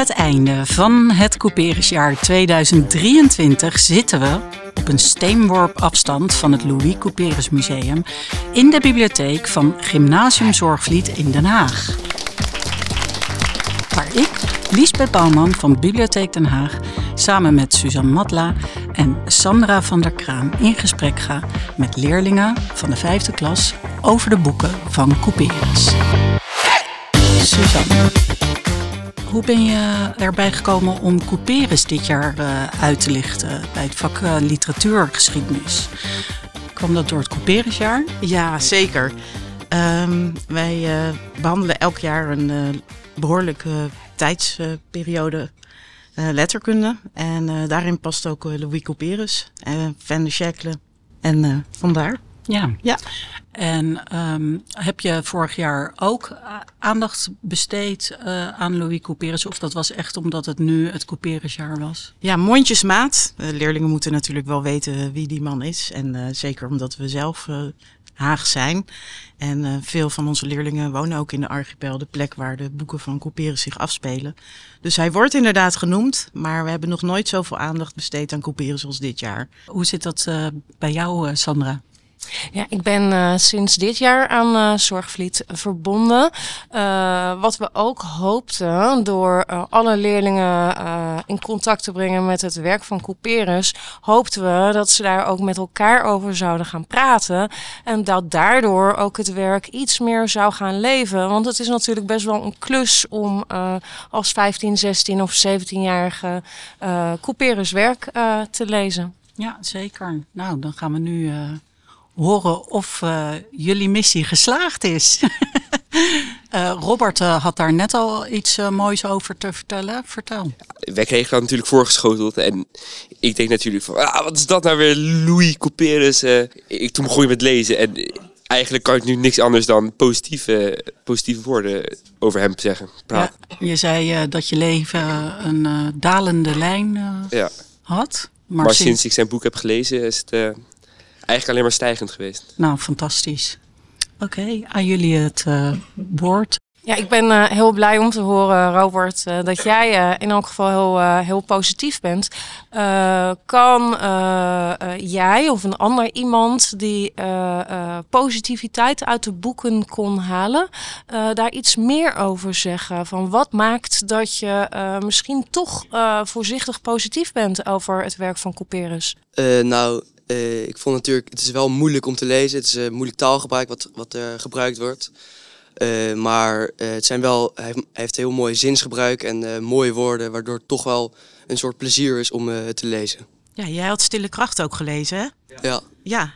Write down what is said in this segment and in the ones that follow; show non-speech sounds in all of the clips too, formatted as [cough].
het einde van het couperusjaar 2023 zitten we op een steenworp afstand van het Louis Couperus Museum in de bibliotheek van Gymnasium Zorgvliet in Den Haag. Waar ik, Liesbeth Bouwman van Bibliotheek Den Haag, samen met Suzanne Matla en Sandra van der Kraan in gesprek ga met leerlingen van de vijfde klas over de boeken van Couperus. Suzanne, hoe ben je erbij gekomen om Couperus dit jaar uh, uit te lichten bij het vak uh, literatuurgeschiedenis? Kwam dat door het Couperusjaar? Ja, zeker. Um, wij uh, behandelen elk jaar een behoorlijke tijdsperiode letterkunde. En daarin past ook Louis Couperus, Van de Schekle en vandaar. Ja. ja. En um, heb je vorig jaar ook aandacht besteed uh, aan Louis Couperus? Of dat was echt omdat het nu het Couperusjaar was? Ja, mondjesmaat. De leerlingen moeten natuurlijk wel weten wie die man is. En uh, zeker omdat we zelf uh, Haag zijn. En veel van onze leerlingen wonen ook in de archipel, de plek waar de boeken van Couperus zich afspelen. Dus hij wordt inderdaad genoemd, maar we hebben nog nooit zoveel aandacht besteed aan Couperus als dit jaar. Hoe zit dat bij jou, Sandra? Ja, ik ben uh, sinds dit jaar aan uh, Zorgvliet verbonden. Uh, wat we ook hoopten door alle leerlingen in contact te brengen met het werk van Couperus, hoopten we dat ze daar ook met elkaar over zouden gaan praten. En dat daardoor ook het werk iets meer zou gaan leven. Want het is natuurlijk best wel een klus om als 15, 16 of 17-jarige Couperus werk te lezen. Ja, zeker. Nou, dan gaan we nu horen of uh, jullie missie geslaagd is. uh, [laughs] Robert uh, had daar net al iets moois over te vertellen. Vertel. Ja, wij kregen dat natuurlijk voorgeschoteld. En ik denk natuurlijk van, ah, wat is dat nou weer, Louis Couperus. ik, toen begon je met lezen en eigenlijk kan ik nu niks anders dan positieve, positieve woorden over hem zeggen. Ja, je zei dat je leven een dalende lijn ja. had. Maar, maar sinds... sinds ik zijn boek heb gelezen is het eigenlijk alleen maar stijgend geweest. Nou, fantastisch. Oké, aan jullie het uh, woord. Ja, ik ben uh, heel blij om te horen, Robert, uh, dat jij uh, in elk geval heel, heel positief bent. kan jij of een ander iemand die positiviteit uit de boeken kon halen, daar iets meer over zeggen? Van wat maakt dat je misschien toch voorzichtig positief bent over het werk van Couperus? nou, uh, ik vond natuurlijk, het is wel moeilijk om te lezen. Het is uh, moeilijk taalgebruik wat, wat er gebruikt wordt. Uh, maar het zijn wel, hij heeft heel mooi zinsgebruik en mooie woorden, waardoor het toch wel een soort plezier is om het te lezen. Ja, jij had Stille Kracht ook gelezen, hè? Ja. Ja.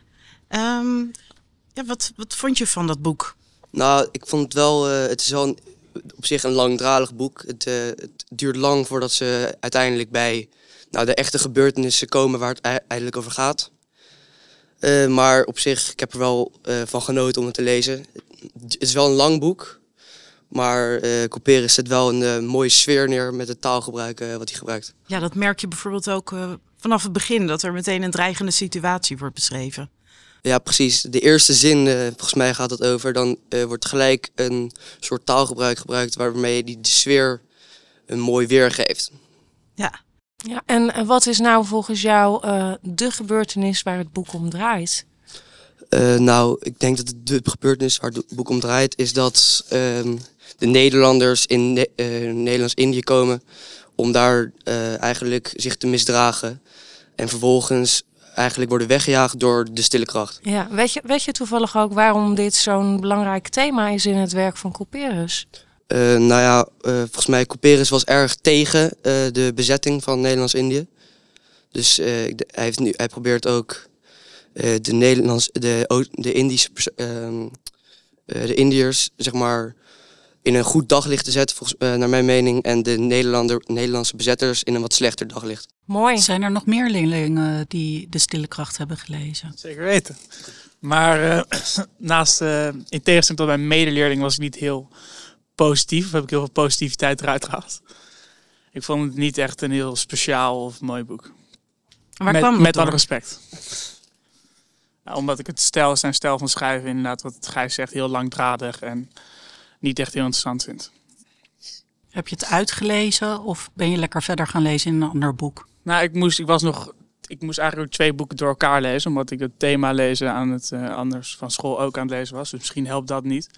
Um, ja wat, wat vond je van dat boek? Nou, ik vond het wel, het is wel een, op zich een langdradig boek. Het, het duurt lang voordat ze uiteindelijk bij nou, de echte gebeurtenissen komen waar het eigenlijk over gaat. Uh, maar op zich, ik heb er wel uh, van genoten om het te lezen. Het is wel een lang boek. Maar uh, Couperus zet wel een mooie sfeer neer met het taalgebruik wat hij gebruikt. Ja, dat merk je bijvoorbeeld ook vanaf het begin. Dat er meteen een dreigende situatie wordt beschreven. Ja, precies. De eerste zin, volgens mij gaat het over. Dan wordt gelijk een soort taalgebruik gebruikt waarmee die de sfeer een mooi weergeeft. Ja, ja, en wat is nou volgens jou uh, de gebeurtenis waar het boek om draait? Uh, nou, ik denk dat de gebeurtenis waar het boek om draait is dat uh, de Nederlanders in ne Nederlands-Indië komen om daar eigenlijk zich te misdragen. En vervolgens eigenlijk worden weggejaagd door de stille kracht. Ja, weet je, weet je toevallig ook waarom dit zo'n belangrijk thema is in het werk van Couperus? Uh, nou ja, uh, volgens mij Couperus was erg tegen uh, de bezetting van Nederlands-Indië. Dus hij, heeft nu, hij probeert ook de, Nederlands, de, de Indische ehm, de Indiërs zeg maar, in een goed daglicht te zetten, volgens, naar mijn mening. En de Nederlander, Nederlandse bezetters in een wat slechter daglicht. Mooi. Zijn er nog meer leerlingen die de stille kracht hebben gelezen? Zeker weten. Maar [clears throat] naast, in tegenstelling tot mijn medeleerling, was ik niet heel positief. Of heb ik heel veel positiviteit eruit gehaald. Ik vond het niet echt een heel speciaal of mooi boek. Waar met, kwam Met alle respect. Nou, omdat ik het stijl, zijn stijl van schrijven inderdaad, wat Gijs zegt, heel langdradig en niet echt heel interessant vind. Heb je het uitgelezen of ben je lekker verder gaan lezen in een ander boek? Nou, ik moest, ik was nog, ik moest eigenlijk twee boeken door elkaar lezen, omdat ik het thema lezen aan het eh, anders van school ook aan het lezen was. Dus misschien helpt dat niet.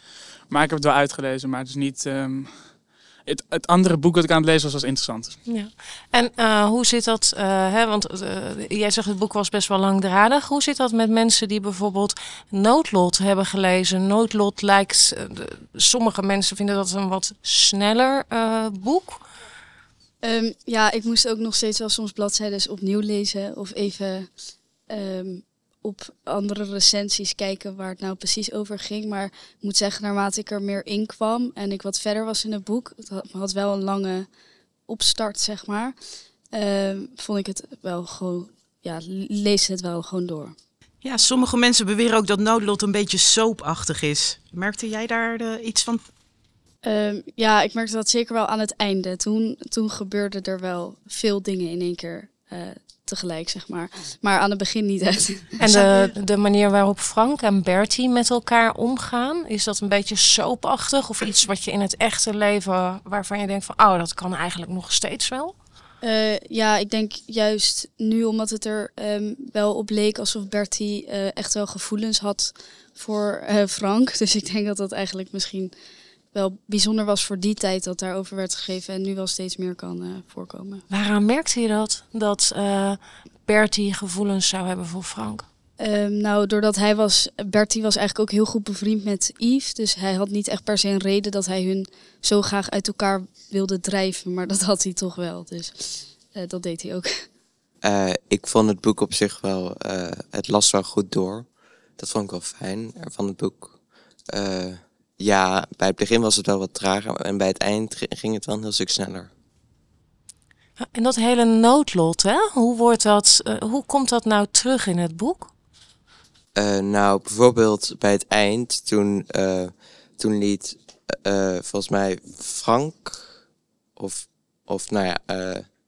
Maar ik heb het wel uitgelezen, maar het is niet. ehm, het, het andere boek dat ik aan het lezen was, was interessant. Ja. En eh, hoe zit dat? eh, hè, want jij zegt het boek was best wel langdradig. Hoe zit dat met mensen die bijvoorbeeld Noodlot hebben gelezen? Noodlot lijkt. sommige mensen vinden dat een wat sneller boek. Ehm, ja, ik moest ook nog steeds wel soms bladzijden opnieuw lezen of even ehm, op andere recensies kijken waar het nou precies over ging. Maar ik moet zeggen, naarmate ik er meer in kwam en ik wat verder was in het boek, het had, wel een lange opstart, zeg maar, ehm, vond ik het wel gewoon, ja, lees het wel gewoon door. Ja, sommige mensen beweren ook dat noodlot een beetje soapachtig is. Merkte jij daar eh, iets van? Ehm, ja, ik merkte dat zeker wel aan het einde. Toen, toen gebeurden er wel veel dingen in één keer eh, tegelijk, zeg maar. Maar aan het begin niet echt. [laughs] En de, de manier waarop Frank en Bertie met elkaar omgaan, is dat een beetje soapachtig? Of iets wat je in het echte leven, waarvan je denkt van, oh, dat kan eigenlijk nog steeds wel? Eh, ja, ik denk juist nu, omdat het er ehm, wel op leek alsof Bertie eh, echt wel gevoelens had voor Frank. [laughs] Dus ik denk dat dat eigenlijk misschien wel bijzonder was voor die tijd dat daarover werd gegeven en nu wel steeds meer kan eh, voorkomen. Waaraan merkte je dat? Dat eh Bertie gevoelens zou hebben voor Frank? Ehm, nou, doordat hij was, Bertie was eigenlijk ook heel goed bevriend met Yves. Dus hij had niet echt per se een reden dat hij hun zo graag uit elkaar wilde drijven. Maar dat had hij toch wel. Dus eh, dat deed hij ook. Eh, ik vond het boek op zich wel, eh, het las wel goed door. Dat vond ik wel fijn van het boek. Ja, bij het begin was het wel wat trager en bij het eind gi- ging het wel een heel stuk sneller. En dat hele noodlot, hè? Hoe, wordt dat, eh, hoe komt dat nou terug in het boek? Eh, nou, bijvoorbeeld bij het eind, toen, eh, toen liet volgens mij Frank, of, of nou ja,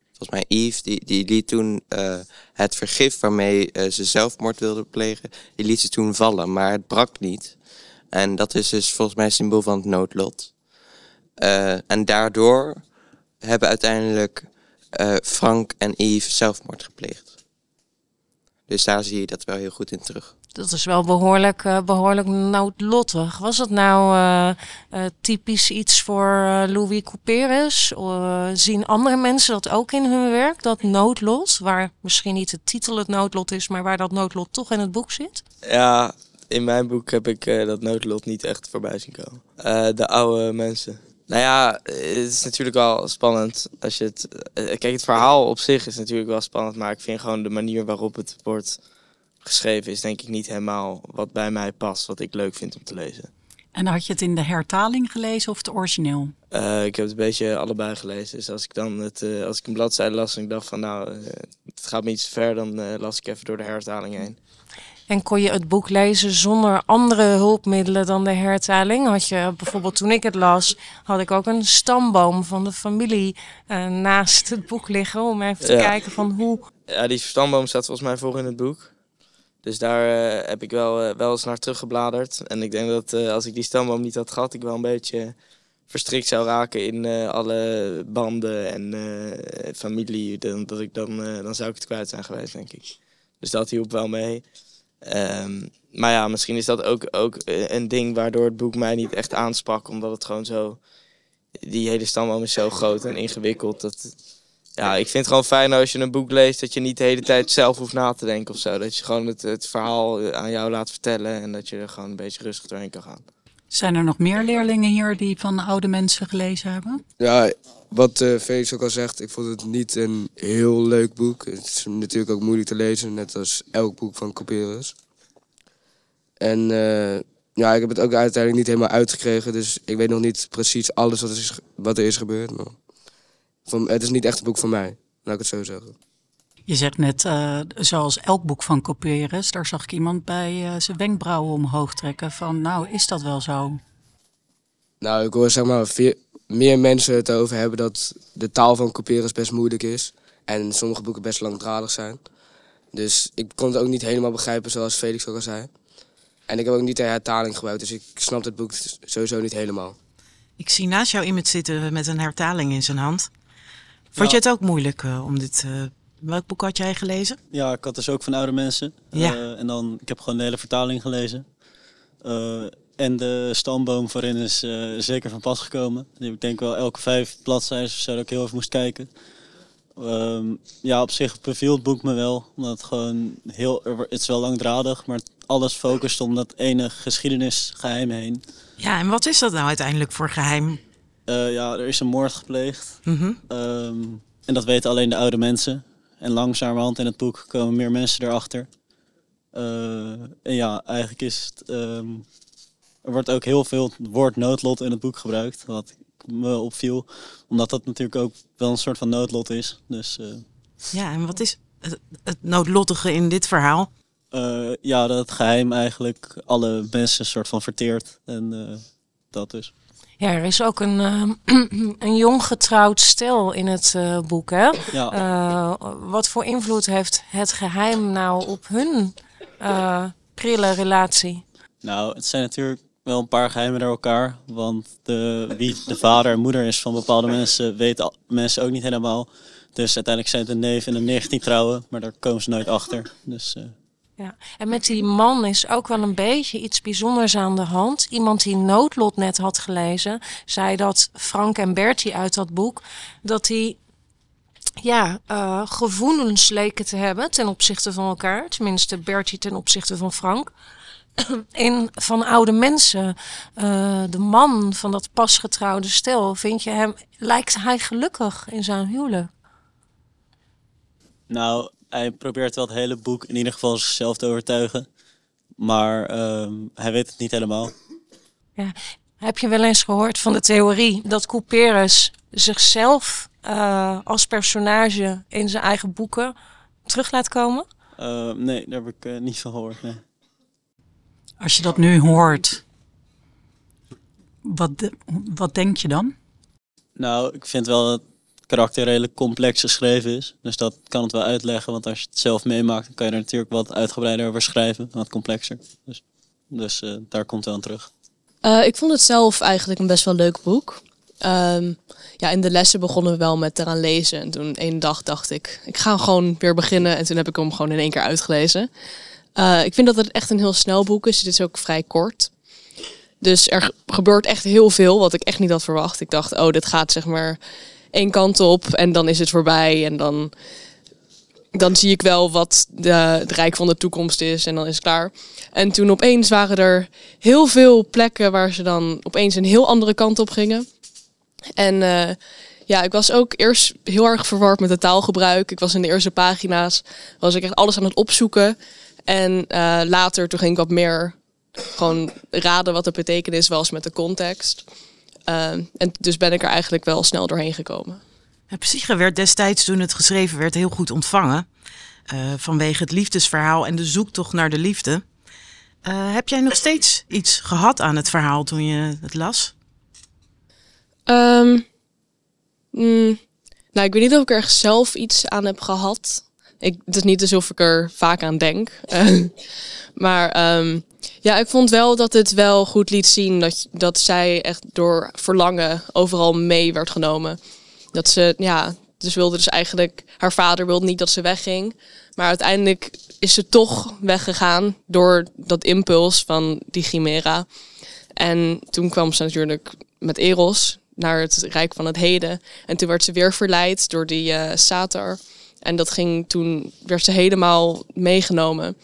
volgens mij Yves, die, die liet toen het vergif waarmee ze zelfmoord wilde plegen, die liet ze toen vallen, maar het brak niet. En dat is dus volgens mij een symbool van het noodlot. Eh, en daardoor hebben uiteindelijk eh, Frank en Yves zelfmoord gepleegd. Dus daar zie je dat wel heel goed in terug. Dat is wel behoorlijk, eh, behoorlijk noodlottig. Was het nou eh, eh, typisch iets voor eh, Louis Couperus? Zien andere mensen dat ook in hun werk, dat noodlot? Waar misschien niet de titel het noodlot is, maar waar dat noodlot toch in het boek zit? Ja, in mijn boek heb ik eh, dat noodlot niet echt voorbij zien komen. Eh, de oude mensen. Nou ja, het is natuurlijk wel spannend als je het. eh, Kijk, het verhaal op zich is natuurlijk wel spannend, maar ik vind gewoon de manier waarop het wordt geschreven is denk ik niet helemaal wat bij mij past, wat ik leuk vind om te lezen. En had je het in de hertaling gelezen of het origineel? Eh, ik heb het een beetje allebei gelezen. Dus als ik dan het, eh, als ik een bladzijde las en ik dacht van nou, eh, het gaat me iets ver, dan eh, las ik even door de hertaling heen. En kon je het boek lezen zonder andere hulpmiddelen dan de hertaling? Had je bijvoorbeeld toen ik het las, had ik ook een stamboom van de familie eh, naast het boek liggen om even te Ja. kijken van hoe Ja, die stamboom staat volgens mij voor in het boek. Dus daar eh, heb ik wel, eh, wel eens naar teruggebladerd. En ik denk dat als ik die stamboom niet had gehad, ik wel een beetje verstrikt zou raken in alle banden en familie. Dan, dat ik dan, dan zou ik het kwijt zijn geweest, denk ik. Dus dat hielp wel mee. Ehm, maar ja, misschien is dat ook, ook eh, een ding waardoor het boek mij niet echt aansprak. Omdat het gewoon zo... Die hele stamboom is zo groot en ingewikkeld. Dat, ja, ik vind het gewoon fijn als je een boek leest dat je niet de hele tijd zelf hoeft na te denken of zo. Dat je gewoon het, het verhaal eh, aan jou laat vertellen en dat je er gewoon een beetje rustig doorheen kan gaan. Zijn er nog meer leerlingen hier die van oude mensen gelezen hebben? Ja, wat eh Felix ook al zegt, ik vond het niet een heel leuk boek. Het is natuurlijk ook moeilijk te lezen, net als elk boek van Couperus. En eh, ja, ik heb het ook uiteindelijk niet helemaal uitgekregen, dus ik weet nog niet precies alles wat er is, wat er is gebeurd. Maar van, het is niet echt een boek van mij, laat ik het zo zeggen. Je zegt net, eh, zoals elk boek van Couperus, daar zag ik iemand bij zijn wenkbrauwen omhoog trekken van, nou, is dat wel zo? Nou, ik hoor zeg maar veer- meer mensen het over hebben dat de taal van Couperus best moeilijk is. En sommige boeken best langdradig zijn. Dus ik kon het ook niet helemaal begrijpen zoals Felix ook al zei. En ik heb ook niet de hertaling gebruikt, dus ik snap het boek sowieso niet helemaal. Ik zie naast jou iemand zitten met een hertaling in zijn hand. Vond Ja. je het ook moeilijk eh, om dit... eh, welk boek had jij gelezen? Ja, ik had dus ook van oude mensen. Ja. Eh, en dan, ik heb gewoon de hele vertaling gelezen. En de stamboom voorin is eh, zeker van pas gekomen. Die heb ik denk wel elke vijf bladzijden of zo dat ik heel even moest kijken. Ehm, ja, op zich beviel het boek me wel. Omdat het gewoon heel... Het is wel langdradig, maar alles focust om dat ene geschiedenisgeheim heen. Ja, en wat is dat nou uiteindelijk voor geheim? Eh, ja, er is een moord gepleegd. Mhm. Ehm, en dat weten alleen de oude mensen. En langzamerhand in het boek komen meer mensen erachter. Eh, en ja, eigenlijk is het... ehm, er wordt ook heel veel het woord noodlot in het boek gebruikt. Wat me opviel. Omdat dat natuurlijk ook wel een soort van noodlot is. Dus eh, Ja, en wat is het, het noodlottige in dit verhaal? eh, ja, dat het geheim eigenlijk alle mensen soort van verteert. En eh, dat dus. Ja, er is ook een, eh, [clears throat] een jong getrouwd stel in het eh, boek. Hè? Ja. Eh, wat voor invloed heeft het geheim nou op hun eh, prille relatie? Nou, het zijn natuurlijk wel een paar geheimen door elkaar. Want de, wie de vader en moeder is van bepaalde mensen, weten mensen ook niet helemaal. Dus uiteindelijk zijn het een neef en een nicht die trouwen, maar daar komen ze nooit achter. Dus eh, Ja. En met die man is ook wel een beetje iets bijzonders aan de hand. Iemand die Noodlot net had gelezen, zei dat Frank en Bertie uit dat boek, dat die ja, eh, gevoelens leken te hebben ten opzichte van elkaar. Tenminste, Bertie ten opzichte van Frank. [clears throat] In van oude mensen, eh, de man van dat pasgetrouwde stel, vind je hem, lijkt hij gelukkig in zijn huwelijk? nou, hij probeert wel het hele boek in ieder geval zichzelf te overtuigen. Maar ehm, hij weet het niet helemaal. Ja. Heb je wel eens gehoord van de theorie dat Couperus zichzelf eh, als personage in zijn eigen boeken terug laat komen? Eh, nee, daar heb ik niet van gehoord. Nee. Als je dat nu hoort, wat, de- wat denk je dan? Nou, ik vind wel dat het karakter redelijk complex geschreven is. Dus dat kan het wel uitleggen. Want als je het zelf meemaakt, dan kan je er natuurlijk wat uitgebreider over schrijven. Wat complexer. Dus, dus eh, daar komt het wel aan terug. Eh, ik vond het zelf eigenlijk een best wel leuk boek. Ehm, ja, in de lessen begonnen we wel met eraan lezen. En toen één dag dacht ik, ik ga gewoon weer beginnen. En toen heb ik hem gewoon in één keer uitgelezen. Eh, ik vind dat het echt een heel snel boek is. Het is ook vrij kort. Dus er ge- gebeurt echt heel veel, wat ik echt niet had verwacht. Ik dacht, oh, dit gaat zeg maar één kant op en dan is het voorbij. En dan, dan zie ik wel wat de, het rijk van de toekomst is en dan is het klaar. En toen opeens waren er heel veel plekken waar ze dan opeens een heel andere kant op gingen. En eh, ja, ik was ook eerst heel erg verward met het taalgebruik. Ik was in de eerste pagina's, was ik echt alles aan het opzoeken. En eh, later toen ging ik wat meer gewoon raden wat de betekenis was met de context. Eh, en dus ben ik er eigenlijk wel snel doorheen gekomen. Het Psyche werd destijds, toen het geschreven werd, heel goed ontvangen. eh, vanwege het liefdesverhaal en de zoektocht naar de liefde. Eh, heb jij nog steeds iets gehad aan het verhaal toen je het las? Ehm, mm, nou, ik weet niet of ik er zelf iets aan heb gehad. Ik, het is niet alsof ik er vaak aan denk. Eh, [laughs] maar ehm, ja, ik vond wel dat het wel goed liet zien dat, dat zij echt door verlangen overal mee werd genomen. Dat ze, ja, dus wilde dus eigenlijk, haar vader wilde niet dat ze wegging. Maar uiteindelijk is ze toch weggegaan door dat impuls van die chimera. En toen kwam ze natuurlijk met Eros naar het Rijk van het Heden. En toen werd ze weer verleid door die Satar. En dat ging toen, werd ze helemaal meegenomen.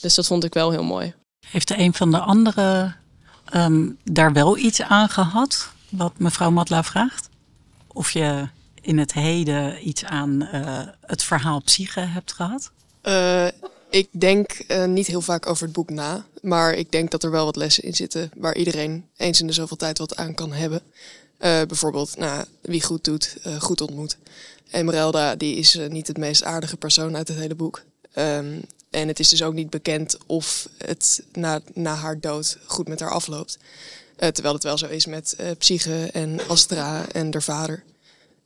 Dus dat vond ik wel heel mooi. Heeft er een van de anderen ehm, daar wel iets aan gehad, wat mevrouw Matla vraagt? Of je in het heden iets aan eh, het verhaal Psyche hebt gehad? Eh, ik denk eh, niet heel vaak over het boek na. Maar ik denk dat er wel wat lessen in zitten waar iedereen eens in de zoveel tijd wat aan kan hebben. Eh, bijvoorbeeld, nou, wie goed doet, eh, goed ontmoet. Emerelda, die is eh, niet het meest aardige persoon uit het hele boek. Ehm, en het is dus ook niet bekend of het na, na haar dood goed met haar afloopt. Terwijl het wel zo is met Psyche en Astra en haar vader.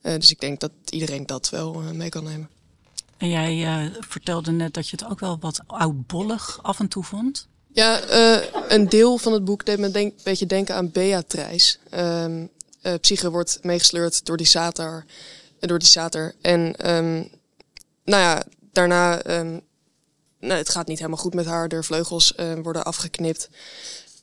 Dus ik denk dat iedereen dat wel mee kan nemen. En jij vertelde net dat je het ook wel wat oudbollig af en toe vond. Ja, een deel van het boek deed me denk, een beetje denken aan Beatrice. Um, Psyche wordt meegesleurd door die sater. door die sater. En ehm, nou ja, daarna... Um, nou, het gaat niet helemaal goed met haar. De vleugels worden afgeknipt.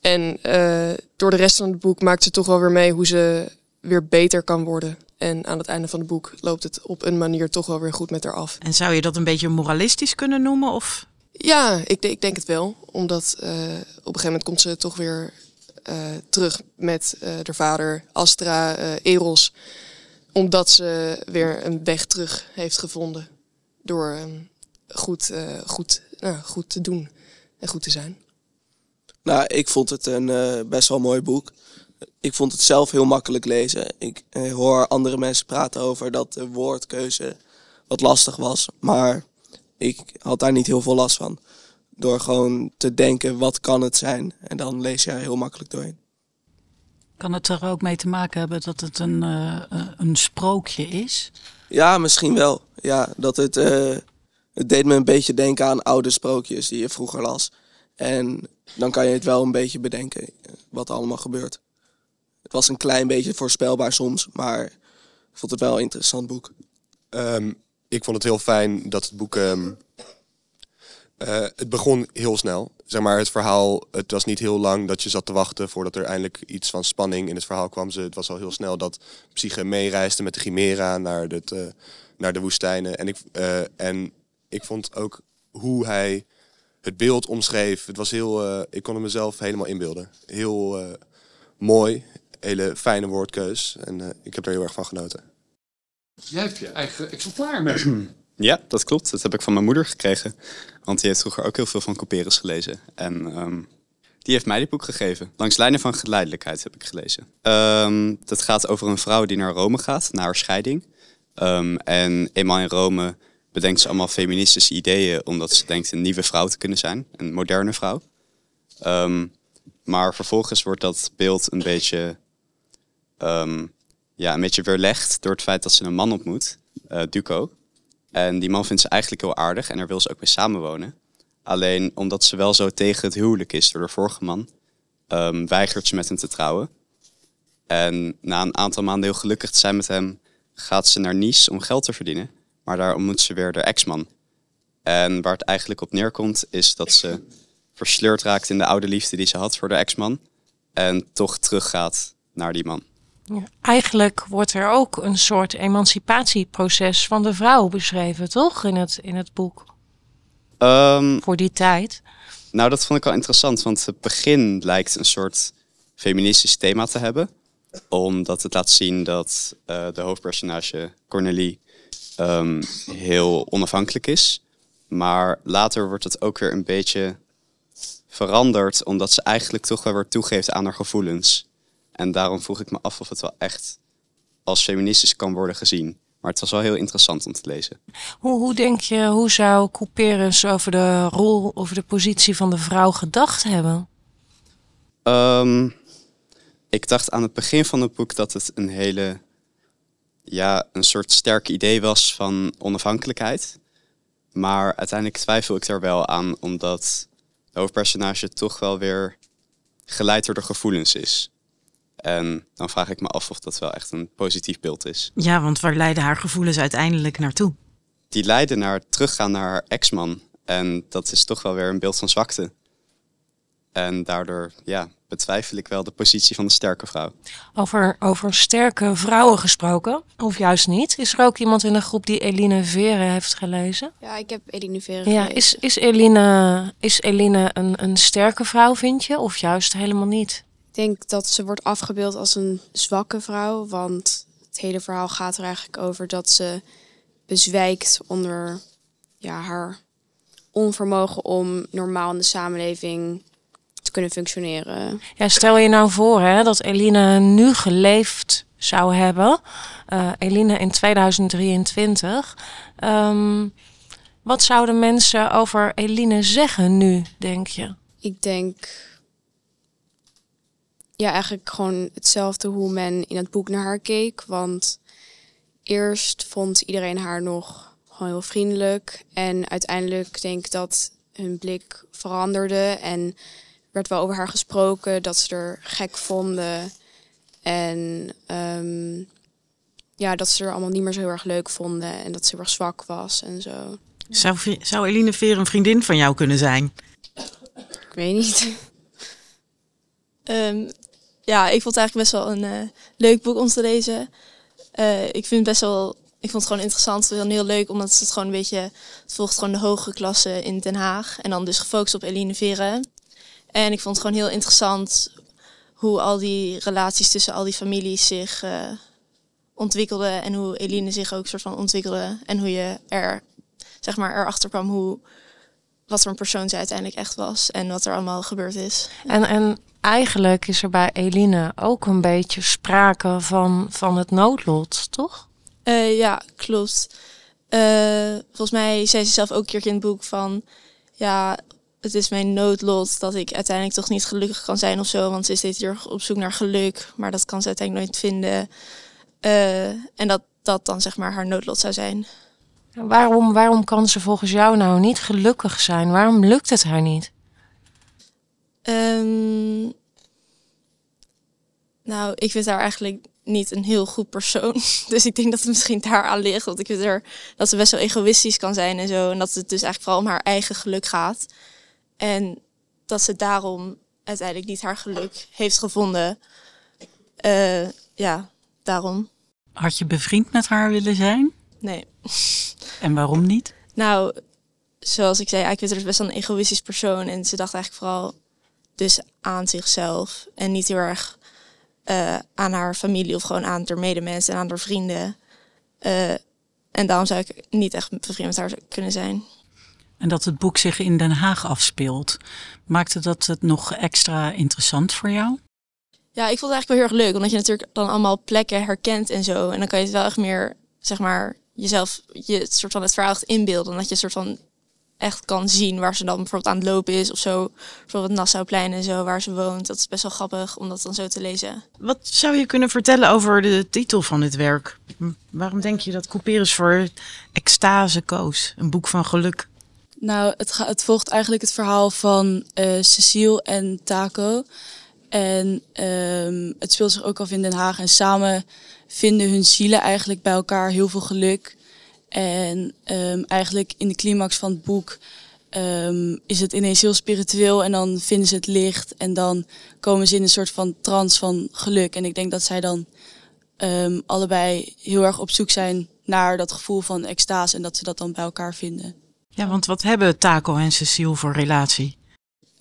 En uh, door de rest van het boek maakt ze toch wel weer mee hoe ze weer beter kan worden. En aan het einde van het boek loopt het op een manier toch wel weer goed met haar af. En zou je dat een beetje moralistisch kunnen noemen? Of? Ja, ik, ik denk het wel. Omdat uh, op een gegeven moment komt ze toch weer terug met haar vader Astra, Eros. Omdat ze weer een weg terug heeft gevonden. Door um, goed, goed, nou, goed te doen en goed te zijn. Nou, ik vond het een best wel mooi boek ik vond het zelf heel makkelijk lezen. Ik eh, hoor andere mensen praten over dat de woordkeuze wat lastig was. Maar ik had daar niet heel veel last van. Door gewoon te denken, wat kan het zijn? En dan lees je er heel makkelijk doorheen. Kan het er ook mee te maken hebben dat het een, uh, een sprookje is? Ja, misschien wel. Ja, dat het, uh, het deed me een beetje denken aan oude sprookjes die je vroeger las. En dan kan je het wel een beetje bedenken wat er allemaal gebeurt. Het was een klein beetje voorspelbaar soms, maar ik vond het wel een interessant boek. Um, ik vond het heel fijn dat het boek. Um, uh, het begon heel snel. Zeg maar, het verhaal, het was niet heel lang dat je zat te wachten voordat er eindelijk iets van spanning in het verhaal kwam. Ze, het was al heel snel dat Psyche meereisde met de Chimera naar, het, uh, naar de woestijnen. En ik, uh, en ik vond ook hoe hij het beeld omschreef. Het was heel, ik kon mezelf helemaal inbeelden. Heel mooi hele fijne woordkeus. En ik heb er heel erg van genoten. Jij hebt je eigen exemplaar met. [clears throat] Ja, dat klopt. Dat heb ik van mijn moeder gekregen. Want die heeft vroeger ook heel veel van Couperus gelezen. En um, die heeft mij dit boek gegeven. Langs lijnen van geleidelijkheid heb ik gelezen. Um, dat gaat over een vrouw die naar Rome gaat, na haar scheiding. Um, en eenmaal in Rome bedenkt ze allemaal feministische ideeën... omdat ze denkt een nieuwe vrouw te kunnen zijn. Een moderne vrouw. maar vervolgens wordt dat beeld een beetje ja, een beetje weerlegd door het feit dat ze een man ontmoet, uh, Duco. En die man vindt ze eigenlijk heel aardig en daar wil ze ook mee samenwonen. Alleen omdat ze wel zo tegen het huwelijk is door de vorige man, um, weigert ze met hem te trouwen. En na een aantal maanden heel gelukkig te zijn met hem, gaat ze naar Nice om geld te verdienen. Maar daar ontmoet ze weer de ex-man. En waar het eigenlijk op neerkomt, is dat ze versleurd raakt in de oude liefde die ze had voor de ex-man. En toch teruggaat naar die man. Ja, eigenlijk wordt er ook een soort emancipatieproces van de vrouw beschreven, toch? In het, in het boek. Um, Voor die tijd. Nou, dat vond ik wel interessant, want het begin lijkt een soort feministisch thema te hebben. Omdat het laat zien dat uh, de hoofdpersonage Cornelie um, heel onafhankelijk is. Maar later wordt het ook weer een beetje veranderd, omdat ze eigenlijk toch wel weer toegeeft aan haar gevoelens. En daarom vroeg ik me af of het wel echt als feministisch kan worden gezien. Maar het was wel heel interessant om te lezen. Hoe, hoe denk je, hoe zou Couperus over de rol, over de positie van de vrouw gedacht hebben? Um, ik dacht aan het begin van het boek dat het een hele, ja, een soort sterk idee was van onafhankelijkheid. Maar uiteindelijk twijfel ik daar wel aan, omdat de hoofdpersonage toch wel weer geleid door de gevoelens is. En dan vraag ik me af of dat wel echt een positief beeld is. Ja, want waar leiden haar gevoelens uiteindelijk naartoe? Die leiden naar teruggaan naar haar ex-man. En dat is toch wel weer een beeld van zwakte. En daardoor ja, betwijfel ik wel de positie van de sterke vrouw. Over, over sterke vrouwen gesproken, of juist niet? Is er ook iemand in de groep die Eline Vere heeft gelezen? Ja, ik heb Eline Vere Ja, is, is Eline, is Eline een, een sterke vrouw, vind je? Of juist helemaal niet? Ik denk dat ze wordt afgebeeld als een zwakke vrouw, want het hele verhaal gaat er eigenlijk over dat ze bezwijkt onder ja, haar onvermogen om normaal in de samenleving te kunnen functioneren. Ja, stel je nou voor hè, dat Eline nu geleefd zou hebben, uh, Eline in 2023. Um, wat zouden mensen over Eline zeggen nu, denk je? Ik denk ja, eigenlijk gewoon hetzelfde hoe men in het boek naar haar keek. Want eerst vond iedereen haar nog gewoon heel vriendelijk. En uiteindelijk denk ik dat hun blik veranderde. En werd wel over haar gesproken dat ze er gek vonden. En ehm, ja, dat ze er allemaal niet meer zo heel erg leuk vonden. En dat ze heel erg zwak was en zo. Zou, zou Eline Veer een vriendin van jou kunnen zijn? Ik weet niet. Ehm, ja, ik vond het eigenlijk best wel een eh, leuk boek om te lezen. Eh, ik vind best wel, ik vond het gewoon interessant heel leuk, omdat het gewoon een beetje, het volgt gewoon de hogere klasse in Den Haag. En dan dus gefocust op Eline Veren. En ik vond het gewoon heel interessant hoe al die relaties tussen al die families zich uh, ontwikkelden. En hoe Eline zich ook soort van ontwikkelde. En hoe je er, zeg maar, erachter kwam hoe, wat voor een persoon zij uiteindelijk echt was. En wat er allemaal gebeurd is. En, en eigenlijk is er bij Eline ook een beetje sprake van, van het noodlot, toch? Uh, ja, klopt. Uh, volgens mij zei ze zelf ook een keer in het boek van... Ja, het is mijn noodlot dat ik uiteindelijk toch niet gelukkig kan zijn of zo. Want ze is steeds hier op zoek naar geluk, maar dat kan ze uiteindelijk nooit vinden. Uh, en dat dat dan zeg maar haar noodlot zou zijn. Waarom, waarom kan ze volgens jou nou niet gelukkig zijn? Waarom lukt het haar niet? Um, nou, ik vind haar eigenlijk niet een heel goed persoon. [laughs] Dus ik denk dat het misschien daar aan ligt. Want ik vind er dat ze best wel egoïstisch kan zijn en zo. En dat het dus eigenlijk vooral om haar eigen geluk gaat. En dat ze daarom uiteindelijk niet haar geluk heeft gevonden. Uh, ja, daarom. Had je bevriend met haar willen zijn? Nee. En waarom niet? Nou, zoals ik zei, vind haar best wel een egoïstisch persoon. En ze dacht eigenlijk vooral dus aan zichzelf. En niet heel erg uh, aan haar familie of gewoon aan haar medemensen en aan haar vrienden. Uh, en daarom zou ik niet echt bevriend met haar kunnen zijn. En dat het boek zich in Den Haag afspeelt, maakte dat het nog extra interessant voor jou? Ja, ik vond het eigenlijk wel heel erg leuk, omdat je natuurlijk dan allemaal plekken herkent en zo. En dan kan je het wel echt meer, zeg maar, jezelf, je het soort van het verhaal echt inbeelden. Dat je soort van echt kan zien waar ze dan bijvoorbeeld aan het lopen is of zo. Bijvoorbeeld Nassauplein en zo, waar ze woont. Dat is best wel grappig om dat dan zo te lezen. Wat zou je kunnen vertellen over de titel van dit werk? Waarom denk je dat Couperus voor extase koos? Een boek van geluk. Nou, het, het volgt eigenlijk het verhaal van uh, Cecile en Taco. En um, het speelt zich ook af in Den Haag. En samen vinden hun zielen eigenlijk bij elkaar heel veel geluk. En um, eigenlijk in de climax van het boek um, is het ineens heel spiritueel en dan vinden ze het licht en dan komen ze in een soort van trance van geluk. En ik denk dat zij dan allebei heel erg op zoek zijn naar dat gevoel van extase en dat ze dat dan bij elkaar vinden. Ja, want wat hebben Taco en Cecile voor relatie?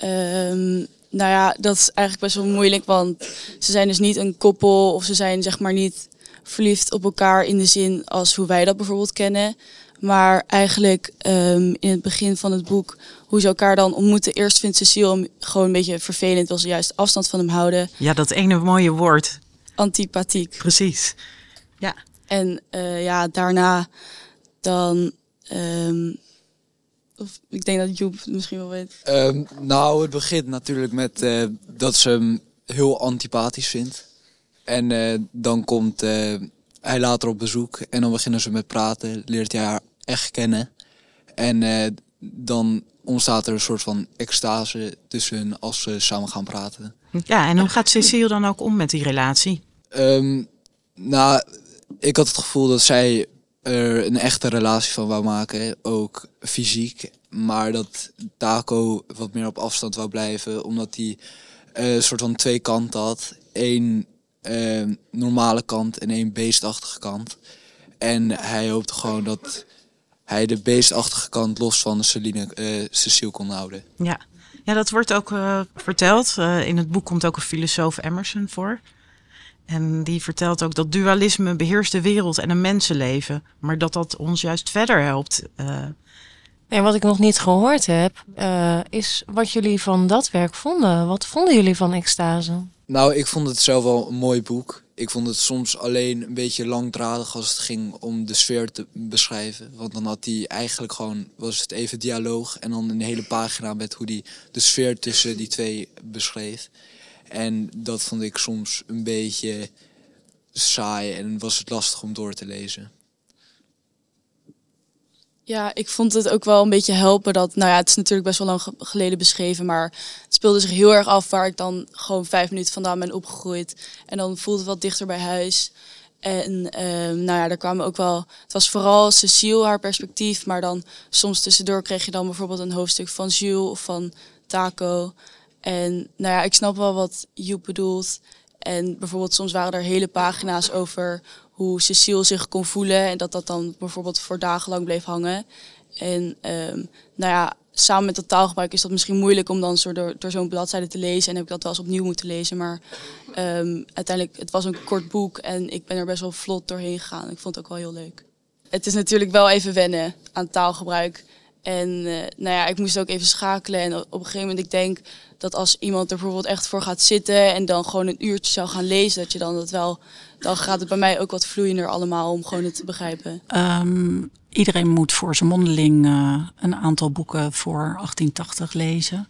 Um, nou ja, dat is eigenlijk best wel moeilijk, want ze zijn dus niet een koppel of ze zijn zeg maar niet verliefd op elkaar in de zin als hoe wij dat bijvoorbeeld kennen. Maar eigenlijk um, in het begin van het boek, hoe ze elkaar dan ontmoeten. Eerst vindt Cecile hem gewoon een beetje vervelend, wil ze juist afstand van hem houden. Ja, dat ene mooie woord. Antipathiek. Precies. Ja. En uh, ja, daarna dan. Um, of ik denk dat Joep het misschien wel weet. Um, nou, het begint natuurlijk met uh, dat ze hem heel antipathisch vindt. En uh, dan komt uh, hij later op bezoek en dan beginnen ze met praten, leert hij haar echt kennen. En uh, dan ontstaat er een soort van extase tussen hen als ze samen gaan praten. Ja, en hoe gaat Cecile dan ook om met die relatie? Um, nou, ik had het gevoel dat zij er een echte relatie van wou maken, ook fysiek. Maar dat Taco wat meer op afstand wou blijven, omdat hij een soort van twee kanten had. Eén uh, normale kant en één beestachtige kant. En hij hoopte gewoon dat hij de beestachtige kant los van Celine, uh, Cecile kon houden. Ja. ja, dat wordt ook verteld. In het boek komt ook een filosoof Emerson voor. En die vertelt ook dat dualisme beheerst de wereld en een mensenleven. Maar dat dat ons juist verder helpt. En wat ik nog niet gehoord heb, is wat jullie van dat werk vonden. Wat vonden jullie van extase? Nou, ik vond het zelf wel een mooi boek. Ik vond het soms alleen een beetje langdradig als het ging om de sfeer te beschrijven. Want dan had hij eigenlijk gewoon, was het even dialoog en dan een hele pagina met hoe hij de sfeer tussen die twee beschreef. En dat vond ik soms een beetje saai en was het lastig om door te lezen. Ja, ik vond het ook wel een beetje helpen dat, nou ja, het is natuurlijk best wel lang ge- geleden beschreven, maar het speelde zich heel erg af waar ik dan gewoon vijf minuten vandaan ben opgegroeid. En dan voelde het wat dichter bij huis. En ehm, nou ja, er kwamen ook wel, het was vooral Cecile, haar perspectief, maar dan soms tussendoor kreeg je dan bijvoorbeeld een hoofdstuk van Jules of van Taco. En nou ja, ik snap wel wat Joep bedoelt. En bijvoorbeeld soms waren er hele pagina's over hoe Cecile zich kon voelen. En dat dat dan bijvoorbeeld voor dagenlang bleef hangen. En ehm, nou ja, samen met dat taalgebruik is dat misschien moeilijk om dan zo door, door zo'n bladzijde te lezen. En heb ik dat wel eens opnieuw moeten lezen. Maar ehm, uiteindelijk, het was een kort boek en ik ben er best wel vlot doorheen gegaan. Ik vond het ook wel heel leuk. Het is natuurlijk wel even wennen aan taalgebruik. En eh, nou ja, ik moest ook even schakelen. En op een gegeven moment, ik denk dat als iemand er bijvoorbeeld echt voor gaat zitten en dan gewoon een uurtje zou gaan lezen, dat je dan dat wel, dan gaat het bij mij ook wat vloeiender allemaal om gewoon het te begrijpen. Ehm, iedereen moet voor zijn mondeling eh, een aantal boeken voor 1880 lezen.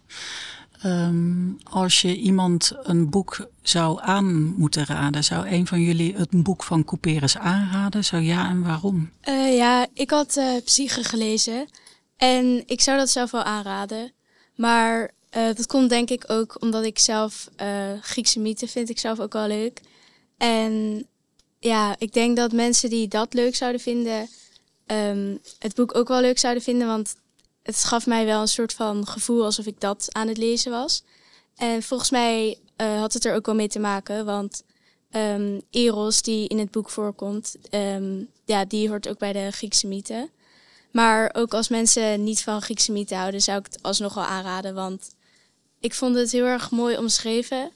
Ehm, als je iemand een boek zou aan moeten raden, zou een van jullie het boek van Couperus aanraden? Zo ja en waarom? Eh, ja, ik had eh Psyche gelezen en ik zou dat zelf wel aanraden. Maar eh, dat komt denk ik ook omdat ik zelf eh, Griekse mythen vind ik zelf ook wel leuk. En ja, ik denk dat mensen die dat leuk zouden vinden, ehm, het boek ook wel leuk zouden vinden. Want het gaf mij wel een soort van gevoel alsof ik dat aan het lezen was. En volgens mij eh, had het er ook wel mee te maken, want ehm, Eros, die in het boek voorkomt, ehm, ja, die hoort ook bij de Griekse mythen. Maar ook als mensen niet van Griekse mythen houden, zou ik het alsnog wel aanraden. Want ik vond het heel erg mooi omschreven.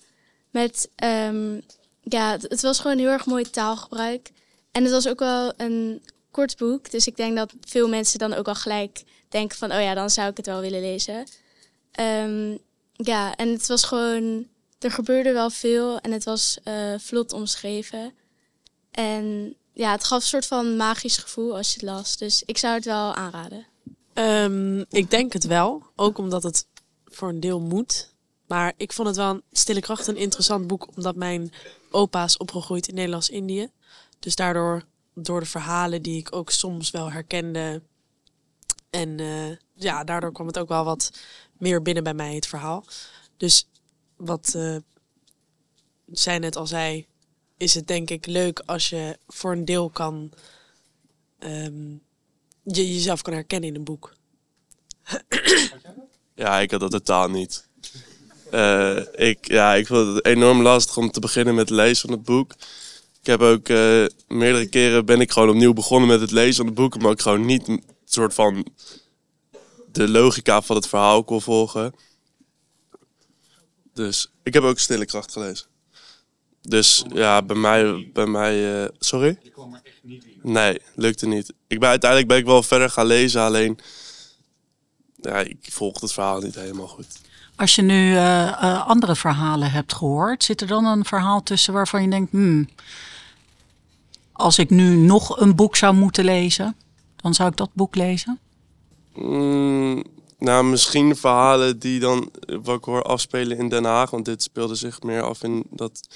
Met, ehm, ja, het, het was gewoon heel erg mooi taalgebruik. En het was ook wel een kort boek. Dus ik denk dat veel mensen dan ook al gelijk denken van, oh ja, dan zou ik het wel willen lezen. Ehm, ja, en het was gewoon, er gebeurde wel veel en het was eh, vlot omschreven. En ja, het gaf een soort van magisch gevoel als je het las. Dus ik zou het wel aanraden. Ehm, ik denk het wel, ook omdat het voor een deel moet. Maar ik vond het wel een Stille Kracht een interessant boek, omdat mijn opa is opgegroeid in Nederlands-Indië. Dus daardoor, door de verhalen die ik ook soms wel herkende. En eh, ja, daardoor kwam het ook wel wat meer binnen bij mij, het verhaal. Dus wat eh, zij net al zei, is het denk ik leuk als je voor een deel kan ehm, je jezelf kan herkennen in een boek. [clears throat] Ja, ik had dat totaal niet. Eh, ik, ja, ik vond het enorm lastig om te beginnen met het lezen van het boek. Ik heb ook eh, meerdere keren ben ik gewoon opnieuw begonnen met het lezen van het boek, omdat ik gewoon niet een soort van de logica van het verhaal kon volgen. Dus ik heb ook Stille Kracht gelezen. Dus ja, bij mij, bij mij eh, sorry? Nee, lukte niet. Ik ben, uiteindelijk ben ik wel verder gaan lezen, alleen ja, ik volg het verhaal niet helemaal goed. Als je nu eh, eh, andere verhalen hebt gehoord, zit er dan een verhaal tussen waarvan je denkt, hmm, als ik nu nog een boek zou moeten lezen, dan zou ik dat boek lezen? Mm, nou, misschien verhalen die dan, wat ik hoor, afspelen in Den Haag. Want dit speelde zich meer af in dat,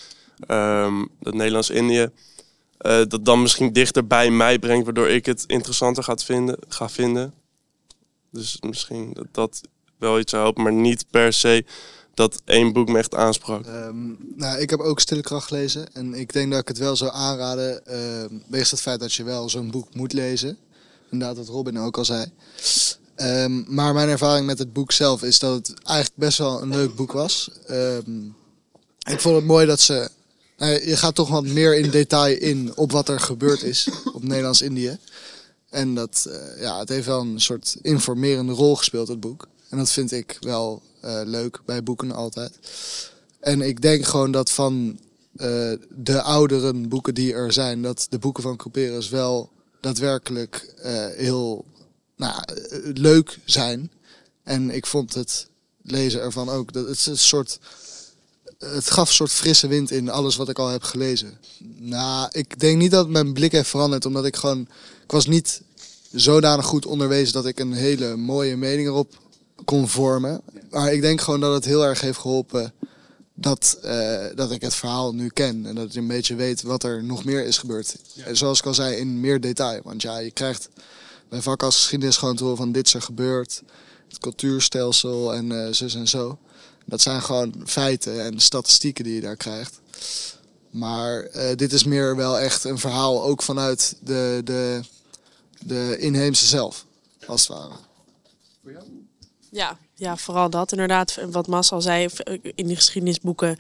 ehm, dat Nederlands-Indië. Eh, dat dan misschien dichter bij mij brengt, waardoor ik het interessanter gaat vinden, ga vinden. Dus misschien dat dat wel iets zou helpen, maar niet per se dat één boek me echt aansprak. Ehm, nou, ik heb ook Stille Kracht gelezen. En ik denk dat ik het wel zou aanraden. Uh, wegens het feit dat je wel zo'n boek moet lezen. Inderdaad, wat Robin ook al zei. Ehm, maar mijn ervaring met het boek zelf is dat het eigenlijk best wel een leuk boek was. Ehm, ik vond het mooi dat ze. Je gaat toch wat meer in detail in op wat er gebeurd is op Nederlands-Indië. En dat, eh, ja, het heeft wel een soort informerende rol gespeeld, het boek. En dat vind ik wel eh, leuk bij boeken altijd. En ik denk gewoon dat van eh, de oudere boeken die er zijn, dat de boeken van Couperus wel daadwerkelijk heel nou, leuk zijn. En ik vond het lezen ervan ook. Dat het, is een soort, het gaf een soort frisse wind in alles wat ik al heb gelezen. Nou, ik denk niet dat mijn blik heeft veranderd, omdat ik gewoon. Ik was niet zodanig goed onderwezen dat ik een hele mooie mening erop kon vormen. Maar ik denk gewoon dat het heel erg heeft geholpen dat, eh, dat ik het verhaal nu ken. En dat ik een beetje weet wat er nog meer is gebeurd. En zoals ik al zei, in meer detail. Want ja, je krijgt bij vak als geschiedenis gewoon te horen van dit is er gebeurd. Het cultuurstelsel en uh, zus en zo. Dat zijn gewoon feiten en statistieken die je daar krijgt. Maar uh, dit is meer wel echt een verhaal ook vanuit de, de, de inheemse zelf, als het ware. Ja, ja, vooral dat inderdaad. Wat Mas al zei, in die geschiedenisboeken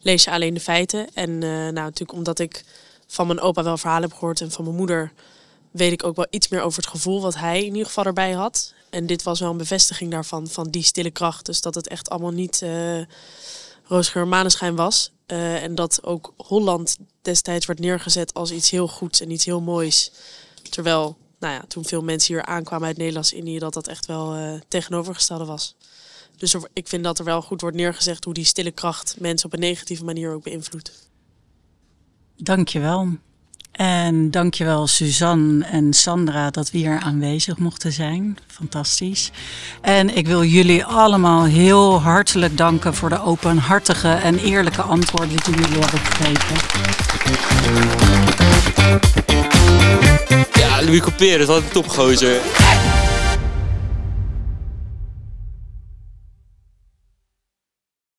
lees je alleen de feiten. En uh, nou, natuurlijk omdat ik van mijn opa wel verhalen heb gehoord en van mijn moeder weet ik ook wel iets meer over het gevoel wat hij in ieder geval erbij had. En dit was wel een bevestiging daarvan, van die stille kracht. Dus dat het echt allemaal niet uh, roosgeur maneschijn was. Uh, en dat ook Holland destijds werd neergezet als iets heel goeds en iets heel moois. Terwijl, nou ja, toen veel mensen hier aankwamen uit Nederlands-Indië, dat dat echt wel uh, tegenovergestelde was. Dus ik vind dat er wel goed wordt neergezegd hoe die stille kracht mensen op een negatieve manier ook beïnvloedt. Dankjewel. En dankjewel Suzanne en Sandra dat we hier aanwezig mochten zijn. Fantastisch. En ik wil jullie allemaal heel hartelijk danken voor de openhartige en eerlijke antwoorden die jullie hebben gegeven. Ja, Louis Couperus, wat een topgozer.